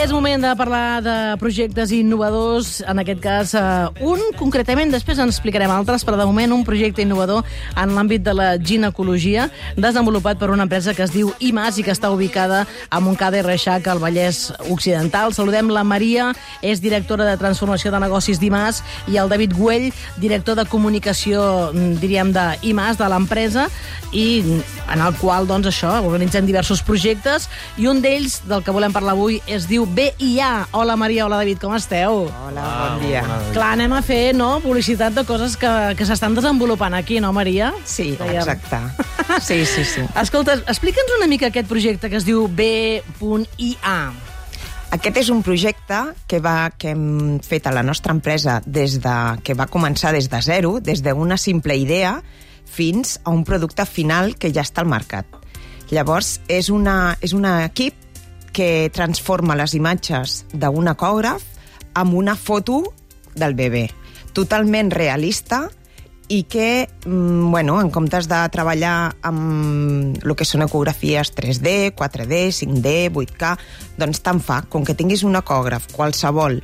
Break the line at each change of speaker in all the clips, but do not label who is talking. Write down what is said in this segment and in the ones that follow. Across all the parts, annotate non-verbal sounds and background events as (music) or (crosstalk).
És moment de parlar de projectes innovadors, en aquest cas uh, un concretament, després ens explicarem altres, però de moment un projecte innovador en l'àmbit de la ginecologia, desenvolupat per una empresa que es diu IMAS i que està ubicada a Montcada i Reixac, al Vallès Occidental. Saludem la Maria, és directora de transformació de negocis d'IMAS, i el David Güell, director de comunicació, mm, diríem, d'IMAS, de l'empresa, i en el qual, doncs, això, organitzem diversos projectes, i un d'ells, del que volem parlar avui, es diu BIA. Hola, Maria, hola, David, com esteu?
Hola, bon dia.
Clar, anem a fer no, publicitat de coses que, que s'estan desenvolupant aquí, no, Maria?
Sí,
Dèiem.
exacte. (laughs) Sí, sí, sí.
Escolta, explica'ns una mica aquest projecte que es diu B.IA.
Aquest és un projecte que, va, que hem fet a la nostra empresa des de, que va començar des de zero, des d'una simple idea fins a un producte final que ja està al mercat. Llavors, és, una, és un equip que transforma les imatges d'un ecògraf amb una foto del bebè, totalment realista i que, mm, bueno, en comptes de treballar amb el que són ecografies 3D, 4D, 5D, 8K, doncs tant fa, com que tinguis un ecògraf qualsevol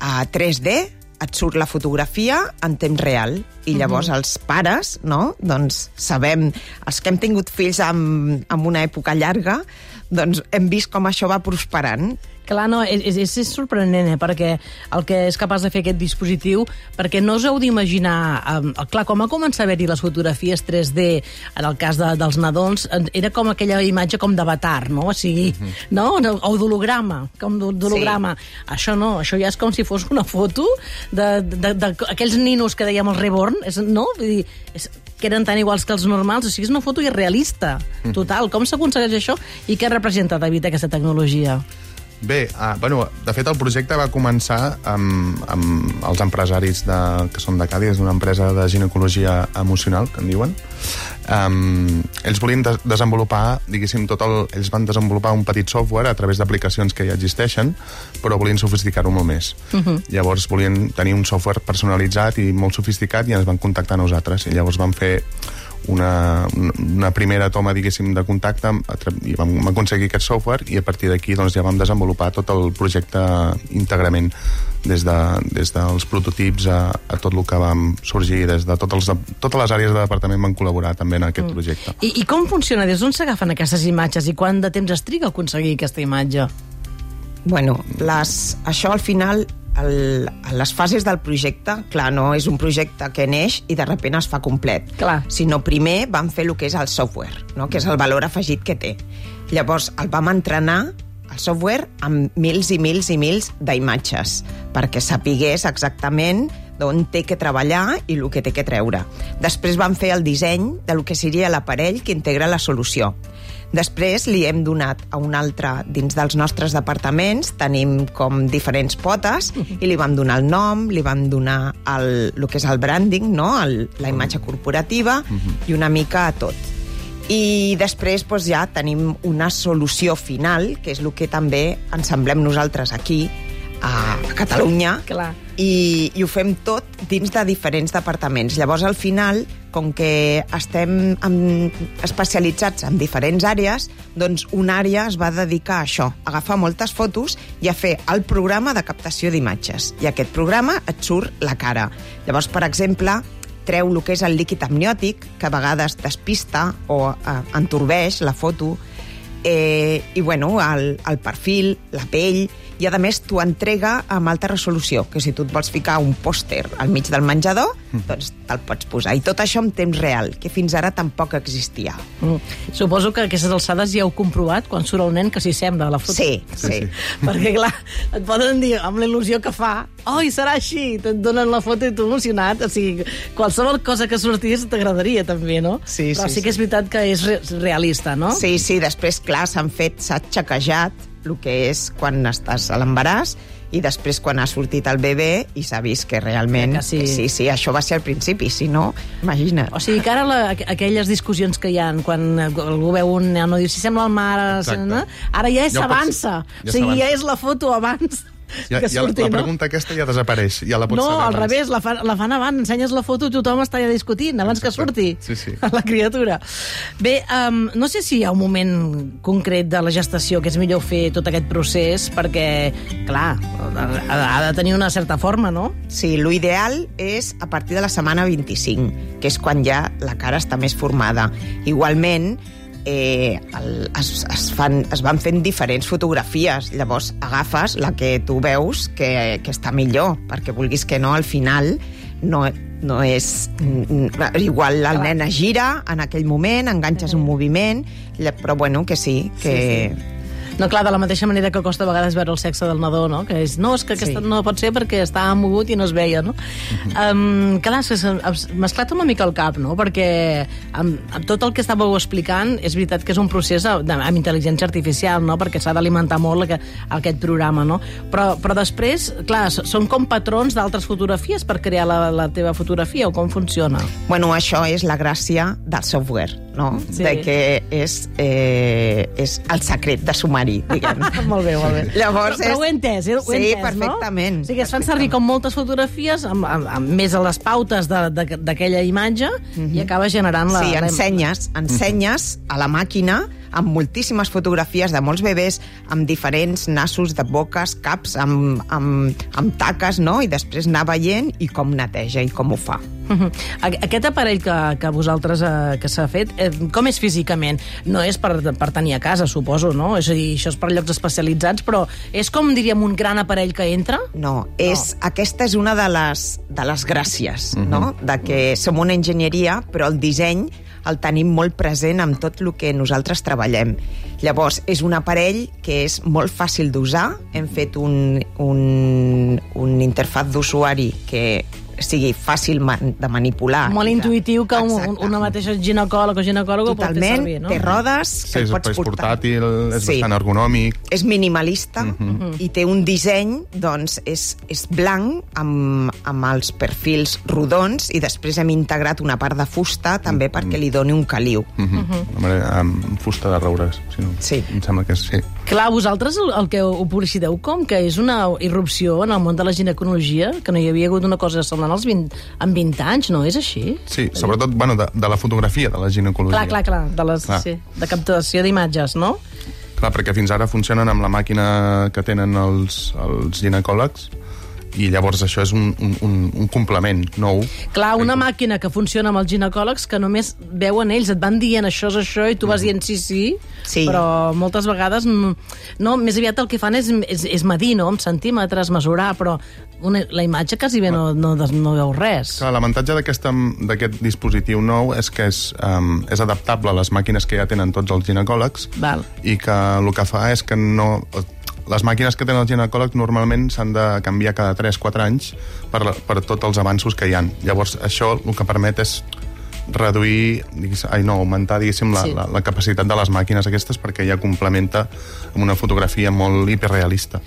a 3D, et surt la fotografia en temps real i llavors mm -hmm. els pares, no? doncs sabem, els que hem tingut fills en, en una època llarga, doncs hem vist com això va prosperant
Clar, no, és, és, és sorprenent, eh, perquè el que és capaç de fer aquest dispositiu, perquè no us heu d'imaginar... Eh, clar, com va començar a haver-hi les fotografies 3D, en el cas de, dels nadons, era com aquella imatge com d'avatar, no? O sigui, mm -hmm. no? O d'holograma, com d'holograma. Sí. Això no, això ja és com si fos una foto d'aquells ninos que dèiem els reborn, és, no? Vull dir, és, que eren tan iguals que els normals, o sigui, és una foto irrealista, total. Com s'aconsegueix això i què representa, David, aquesta tecnologia?
Bé, ah, bueno, de fet el projecte va començar amb, amb els empresaris de, que són de Cádiz, és una empresa de ginecologia emocional, que en diuen. Um, ells volien de desenvolupar, diguéssim, tot el, ells van desenvolupar un petit software a través d'aplicacions que ja existeixen, però volien sofisticar-ho molt més. Uh -huh. Llavors volien tenir un software personalitzat i molt sofisticat i ens van contactar a nosaltres. I llavors van fer una, una primera toma, diguéssim, de contacte i vam aconseguir aquest software i a partir d'aquí doncs, ja vam desenvolupar tot el projecte íntegrament des, de, des dels prototips a, a tot el que vam sorgir, des de tots els, totes les àrees de departament van col·laborar també en aquest mm. projecte.
I, I com funciona? Des d'on s'agafen aquestes imatges i quant de temps es triga a aconseguir aquesta imatge?
Bueno, les, això al final el, les fases del projecte, clar, no és un projecte que neix i de sobte es fa complet.
Clar.
Sinó primer vam fer el que és el software, no? que és el valor afegit que té. Llavors el vam entrenar el software amb mils i mils i mils d'imatges perquè sapigués exactament d'on té que treballar i el que té que treure. Després vam fer el disseny de lo que seria l'aparell que integra la solució. Després li hem donat a un altre dins dels nostres departaments, tenim com diferents potes, i li vam donar el nom, li vam donar el, el que és el branding, no? el, la imatge corporativa, i una mica a tot. I després doncs, ja tenim una solució final, que és el que també ensemblem nosaltres aquí, a Catalunya,
Clar.
I, i ho fem tot dins de diferents departaments. Llavors, al final, com que estem en, especialitzats en diferents àrees, doncs una àrea es va dedicar a això, a agafar moltes fotos i a fer el programa de captació d'imatges. I aquest programa et surt la cara. Llavors, per exemple, treu el que és el líquid amniòtic, que a vegades despista o eh, entorbeix la foto, eh, i bueno, el, el perfil, la pell, i a més t'ho entrega amb alta resolució, que si tu et vols ficar un pòster al mig del menjador, mm. doncs te'l pots posar. I tot això en temps real, que fins ara tampoc existia.
Mm. Suposo que aquestes alçades ja heu comprovat quan surt el nen que s'hi sembla a la foto.
Sí, sí. sí. (laughs)
Perquè, clar, et poden dir amb la il·lusió que fa oh, i serà així, et donen la foto i tu emocionat. O sigui, qualsevol cosa que sortís t'agradaria també, no?
Sí,
Però
sí,
sí que és veritat que és re realista, no?
Sí, sí, després, clar, s'han fet, s'ha xequejat el que és quan estàs a l'embaràs i després quan ha sortit el bebè i s'ha vist que realment...
Que sí.
sí, sí, això va ser al principi, si no, imagina't.
O sigui que ara la, aquelles discussions que hi ha quan algú veu un nen o diu si sembla el mare,
Exacte.
no? ara ja s'avança.
ja
o sigui, ja és la foto abans
Ja,
que
ja
surti,
la
no?
pregunta aquesta ja desapareix, ja la pots
No,
saber
al
abans.
revés, la fan, la fan abans, ensenyes la foto i tothom està ja discutint abans que
Exacte.
surti
Sí, sí. (laughs)
la criatura. Bé, um, no sé si hi ha un moment concret de la gestació que és millor fer tot aquest procés perquè, clar, ha, ha de tenir una certa forma, no?
Sí, l'ideal és a partir de la setmana 25, que és quan ja la cara està més formada. Igualment, eh, el, es, es, fan, es van fent diferents fotografies. Llavors agafes la que tu veus que, que està millor, perquè vulguis que no, al final no, no és... mm, Igual el nen es gira en aquell moment, enganxes un moviment, però bueno, que sí, que...
Sí, No, clar, de la mateixa manera que costa a vegades veure el sexe del nadó, no? Que és, no, és que aquesta
Sí.
no pot ser perquè estava mogut i no es veia, no? um, clar, és que s'ha- m'ha esclat una mica el cap, no? Perquè amb, amb tot el que estàveu explicant, és veritat que és un procés amb intel·ligència artificial, no? Perquè s'ha d'alimentar molt que, aquest programa, no? Però, però després, clar, són com patrons d'altres fotografies per crear la, la teva fotografia, o com funciona?
Bueno, això és la gràcia del software, no?
Sí.
De que és, eh, és el secret de sumari, diguem. (laughs)
molt bé, molt bé.
Llavors
però, però
és-
ho he entès, eh? Ho he
Sí,
entès,
perfectament,
No? O sigui, es fan servir com moltes fotografies, amb, amb, amb més a les pautes d'aquella imatge, i acaba generant la...
Mhm. Sí, ensenyes, ensenyes a la màquina amb moltíssimes fotografies de molts bebès, amb diferents nassos de boques, caps, amb, amb, amb taques, no? I després anar veient i com neteja i com ho fa. (laughs)
Mhm. Aqu- Aquest aparell que, que vosaltres eh, que s'ha fet, eh, com és físicament? No és per, per tenir a casa, suposo, no? És a dir, això és per llocs especialitzats, però és com, diríem, un gran aparell que entra?
No, és, aquesta és una de les, de les gràcies, no? De que som una enginyeria, però el disseny el tenim molt present amb tot el que nosaltres treballem. Llavors, és un aparell que és molt fàcil d'usar. Hem fet un, un, un interfaz d'usuari que sigui fàcil ma de manipular.
Molt intuïtiu que un,
Exacte.
una mateixa ginecòleg o ginecòloga pot fer servir, no?
té rodes,
Sí,
que
és,
pots
és
portar.
portàtil, és
Sí.
bastant ergonòmic.
és minimalista uh -huh. i té un disseny, doncs, és, és blanc amb, amb els perfils rodons i després hem integrat una part de fusta també perquè li doni un caliu.
Mm -hmm. amb fusta de roures, si no.
Sí.
Em sembla que sí.
Clar, vosaltres el, el que ho publiciteu com que és una irrupció en el món de la ginecologia, que no hi havia hagut una cosa semblant als 20, en 20 anys, no és així?
Sí, sobretot, bueno, de, de la fotografia, de la ginecologia.
Clar, clar, clar, de, les,
Clar.
Sí, de captació d'imatges, no?
Clar, perquè fins ara funcionen amb la màquina que tenen els, els ginecòlegs i llavors això és un, un, un, un complement nou.
Clar, una màquina que funciona amb els ginecòlegs que només veuen ells, et van dient això és això i tu vas dient sí, sí,
Sí.
però moltes vegades no, més aviat el que fan és, és, és medir, no?, amb centímetres, mesurar, però una, la imatge quasi bé no, no, no veu res.
Clar, L'avantatge d'aquesta- d'aquest dispositiu nou és que és, um, és adaptable a les màquines que ja tenen tots els ginecòlegs
Val.
i que el que fa és que no... Les màquines que tenen els ginecòlegs normalment s'han de canviar cada 3-4 anys per, per tots els avanços que hi han. Llavors, això el que permet és reduir, ai no, augmentar diguéssim, la,
Sí.
la, la capacitat de les màquines aquestes perquè ja complementa amb una fotografia molt hiperrealista.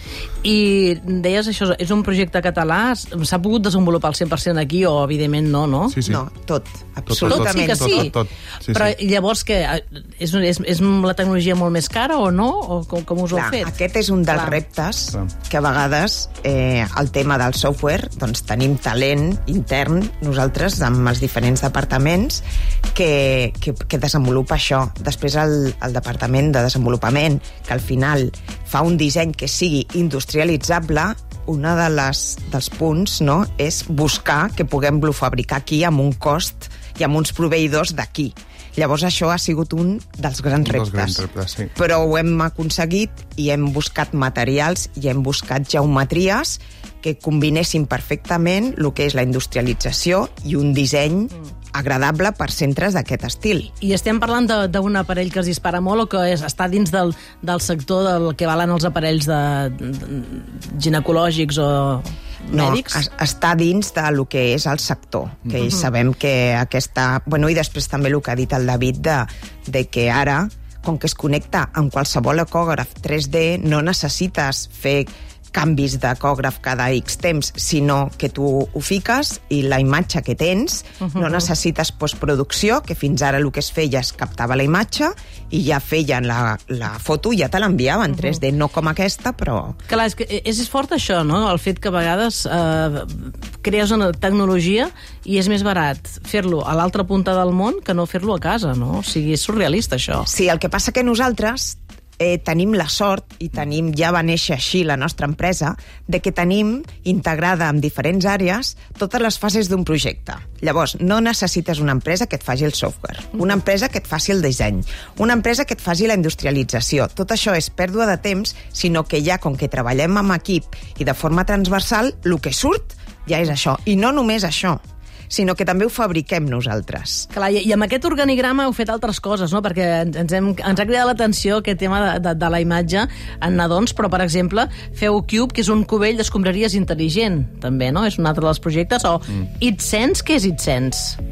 I deies això, és un projecte català, s'ha pogut desenvolupar al 100% aquí o evidentment no, no?
Sí, sí.
No, tot,
Tot
absolutament.
sí que sí.
Tot, tot, sí,
Però
sí.
llavors que és, és, és la tecnologia molt més cara o no? O com, com us ho
Clar,
heu fet?
aquest és un dels
Clar.
reptes
Clar.
que a vegades eh, el tema del software doncs tenim talent intern nosaltres amb els diferents departaments que, que, que desenvolupa això. Després el, el departament de desenvolupament que al final fa un disseny que sigui industrialitzable una de les, dels punts no, és buscar que puguem-lo fabricar aquí amb un cost i amb uns proveïdors d'aquí. Llavors això ha sigut un dels grans
Un dels
reptes.
grans reptes, sí.
Però ho hem aconseguit i hem buscat materials i hem buscat geometries que combinessin perfectament el que és la industrialització i un disseny agradable per centres d'aquest estil.
I estem parlant de- d'un aparell que es dispara molt o que és, està dins del, del sector del que valen els aparells de, de, ginecològics o mèdics?
es, està dins de lo que és el sector, que
Mhm.
sabem que aquesta... Bueno, I després també el que ha dit el David de, de que ara, com que es connecta amb qualsevol ecògraf 3D, no necessites fer canvis d'ecògraf cada X temps, sinó que tu ho fiques i la imatge que tens uh -huh. no necessites postproducció, que fins ara el que es feia es captava la imatge i ja feien la, la foto i ja te l'enviaven, uh -huh. 3D, no com aquesta, però...
Clar, és, que és fort això, no?, el fet que a vegades eh, crees una tecnologia i és més barat fer-lo a l'altra punta del món que no fer-lo a casa, no? O sigui, és surrealista, això.
Sí, el que passa que nosaltres eh, tenim la sort, i tenim ja va néixer així la nostra empresa, de que tenim integrada en diferents àrees totes les fases d'un projecte. Llavors, no necessites una empresa que et faci el software, una empresa que et faci el disseny, una empresa que et faci la industrialització. Tot això és pèrdua de temps, sinó que ja, com que treballem amb equip i de forma transversal, el que surt ja és això. I no només això, sinó que també ho fabriquem nosaltres.
Clar, i, i amb aquest organigrama heu fet altres coses, no? Perquè ens, hem, ens ha cridat l'atenció aquest tema de, de, de la imatge en nadons, però, per exemple, feu Cube, que és un cubell d'escombraries intel·ligent, també, no? És un altre dels projectes. O mm. ItSense, què és ItSense?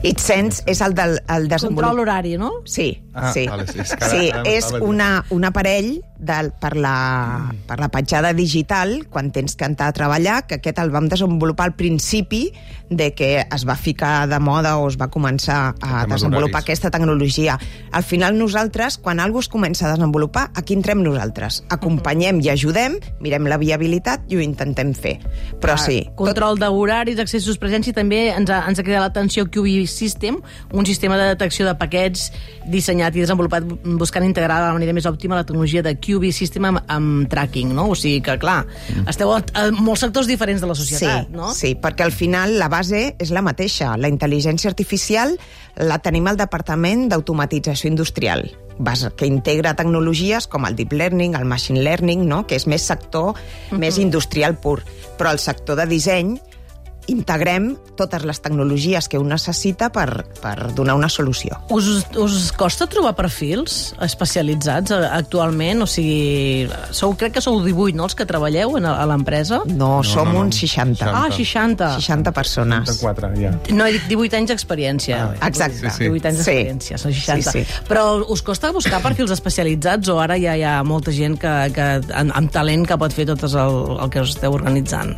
ItSense és el del el desenvolupament...
Control horari, no?
Sí,
Ah,
sí.
vale, sí, és ara-
sí,
ara
és
m'estava
una, un aparell del, per, la, per la petjada digital quan tens que entrar a treballar, que aquest el vam desenvolupar al principi de que es va ficar de moda o es va començar a desenvolupar aquesta tecnologia. Al final nosaltres, quan algú es comença a desenvolupar, aquí entrem nosaltres. Acompanyem i ajudem, mirem la viabilitat i ho intentem fer. Però sí, tot,
Control d'horaris, accessos, presència, i també ens ha, ens ha cridat l'atenció QB System, un sistema de detecció de paquets dissenyat i desenvolupat buscant integrar de la manera més òptima la tecnologia de QB System amb, amb tracking, no? O sigui que, clar, esteu a, a molts sectors diferents de la societat,
sí,
no?
Sí, perquè al final la base és la mateixa. La intel·ligència artificial la tenim al Departament d'Automatització Industrial que integra tecnologies com el deep learning, el machine learning, no? que és més sector, uh -huh. més industrial pur. Però el sector de disseny integrem totes les tecnologies que un necessita per, per donar una solució.
Us, us costa trobar perfils especialitzats eh, actualment? O sigui, sou, crec que sou 18, no?, els que treballeu en, a l'empresa?
No, no som
no, no.
uns 60.
Ah,
Ah, 60.
60 persones.
4, ja.
No, he dit 18 anys d'experiència.
Ah,
Exacte.
Sí, sí.
18 anys
Sí.
d'experiència, són 60.
Sí, sí.
Però us costa buscar perfils especialitzats o ara ja hi ha molta gent que, que amb, amb talent que pot fer tot el, el que us esteu organitzant?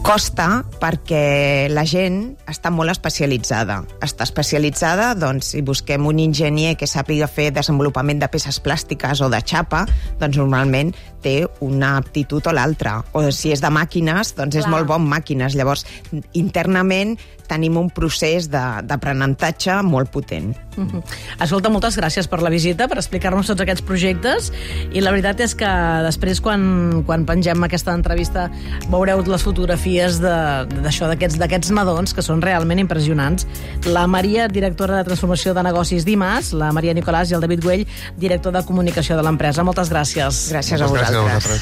Costa perquè la gent està molt especialitzada. Està especialitzada, doncs, si busquem un enginyer que sàpiga fer desenvolupament de peces plàstiques o de xapa, doncs normalment té una aptitud o l'altra. O si és de màquines, doncs és
Clar.
molt bon màquines. Llavors, internament tenim un procés de- d'aprenentatge molt potent.
Mhm. Escolta, moltes gràcies per la visita, per explicar-nos tots aquests projectes, i la veritat és que després, quan, quan pengem aquesta entrevista, veureu les fotografies de- d'això, d'aquests d'aquests nadons, que són realment impressionants. La Maria, directora de Transformació de Negocis d'IMAS, la Maria Nicolàs i el David Güell, director de Comunicació de l'empresa. Moltes gràcies.
Gràcies a
Moltes gràcies a
vosaltres.
vosaltres.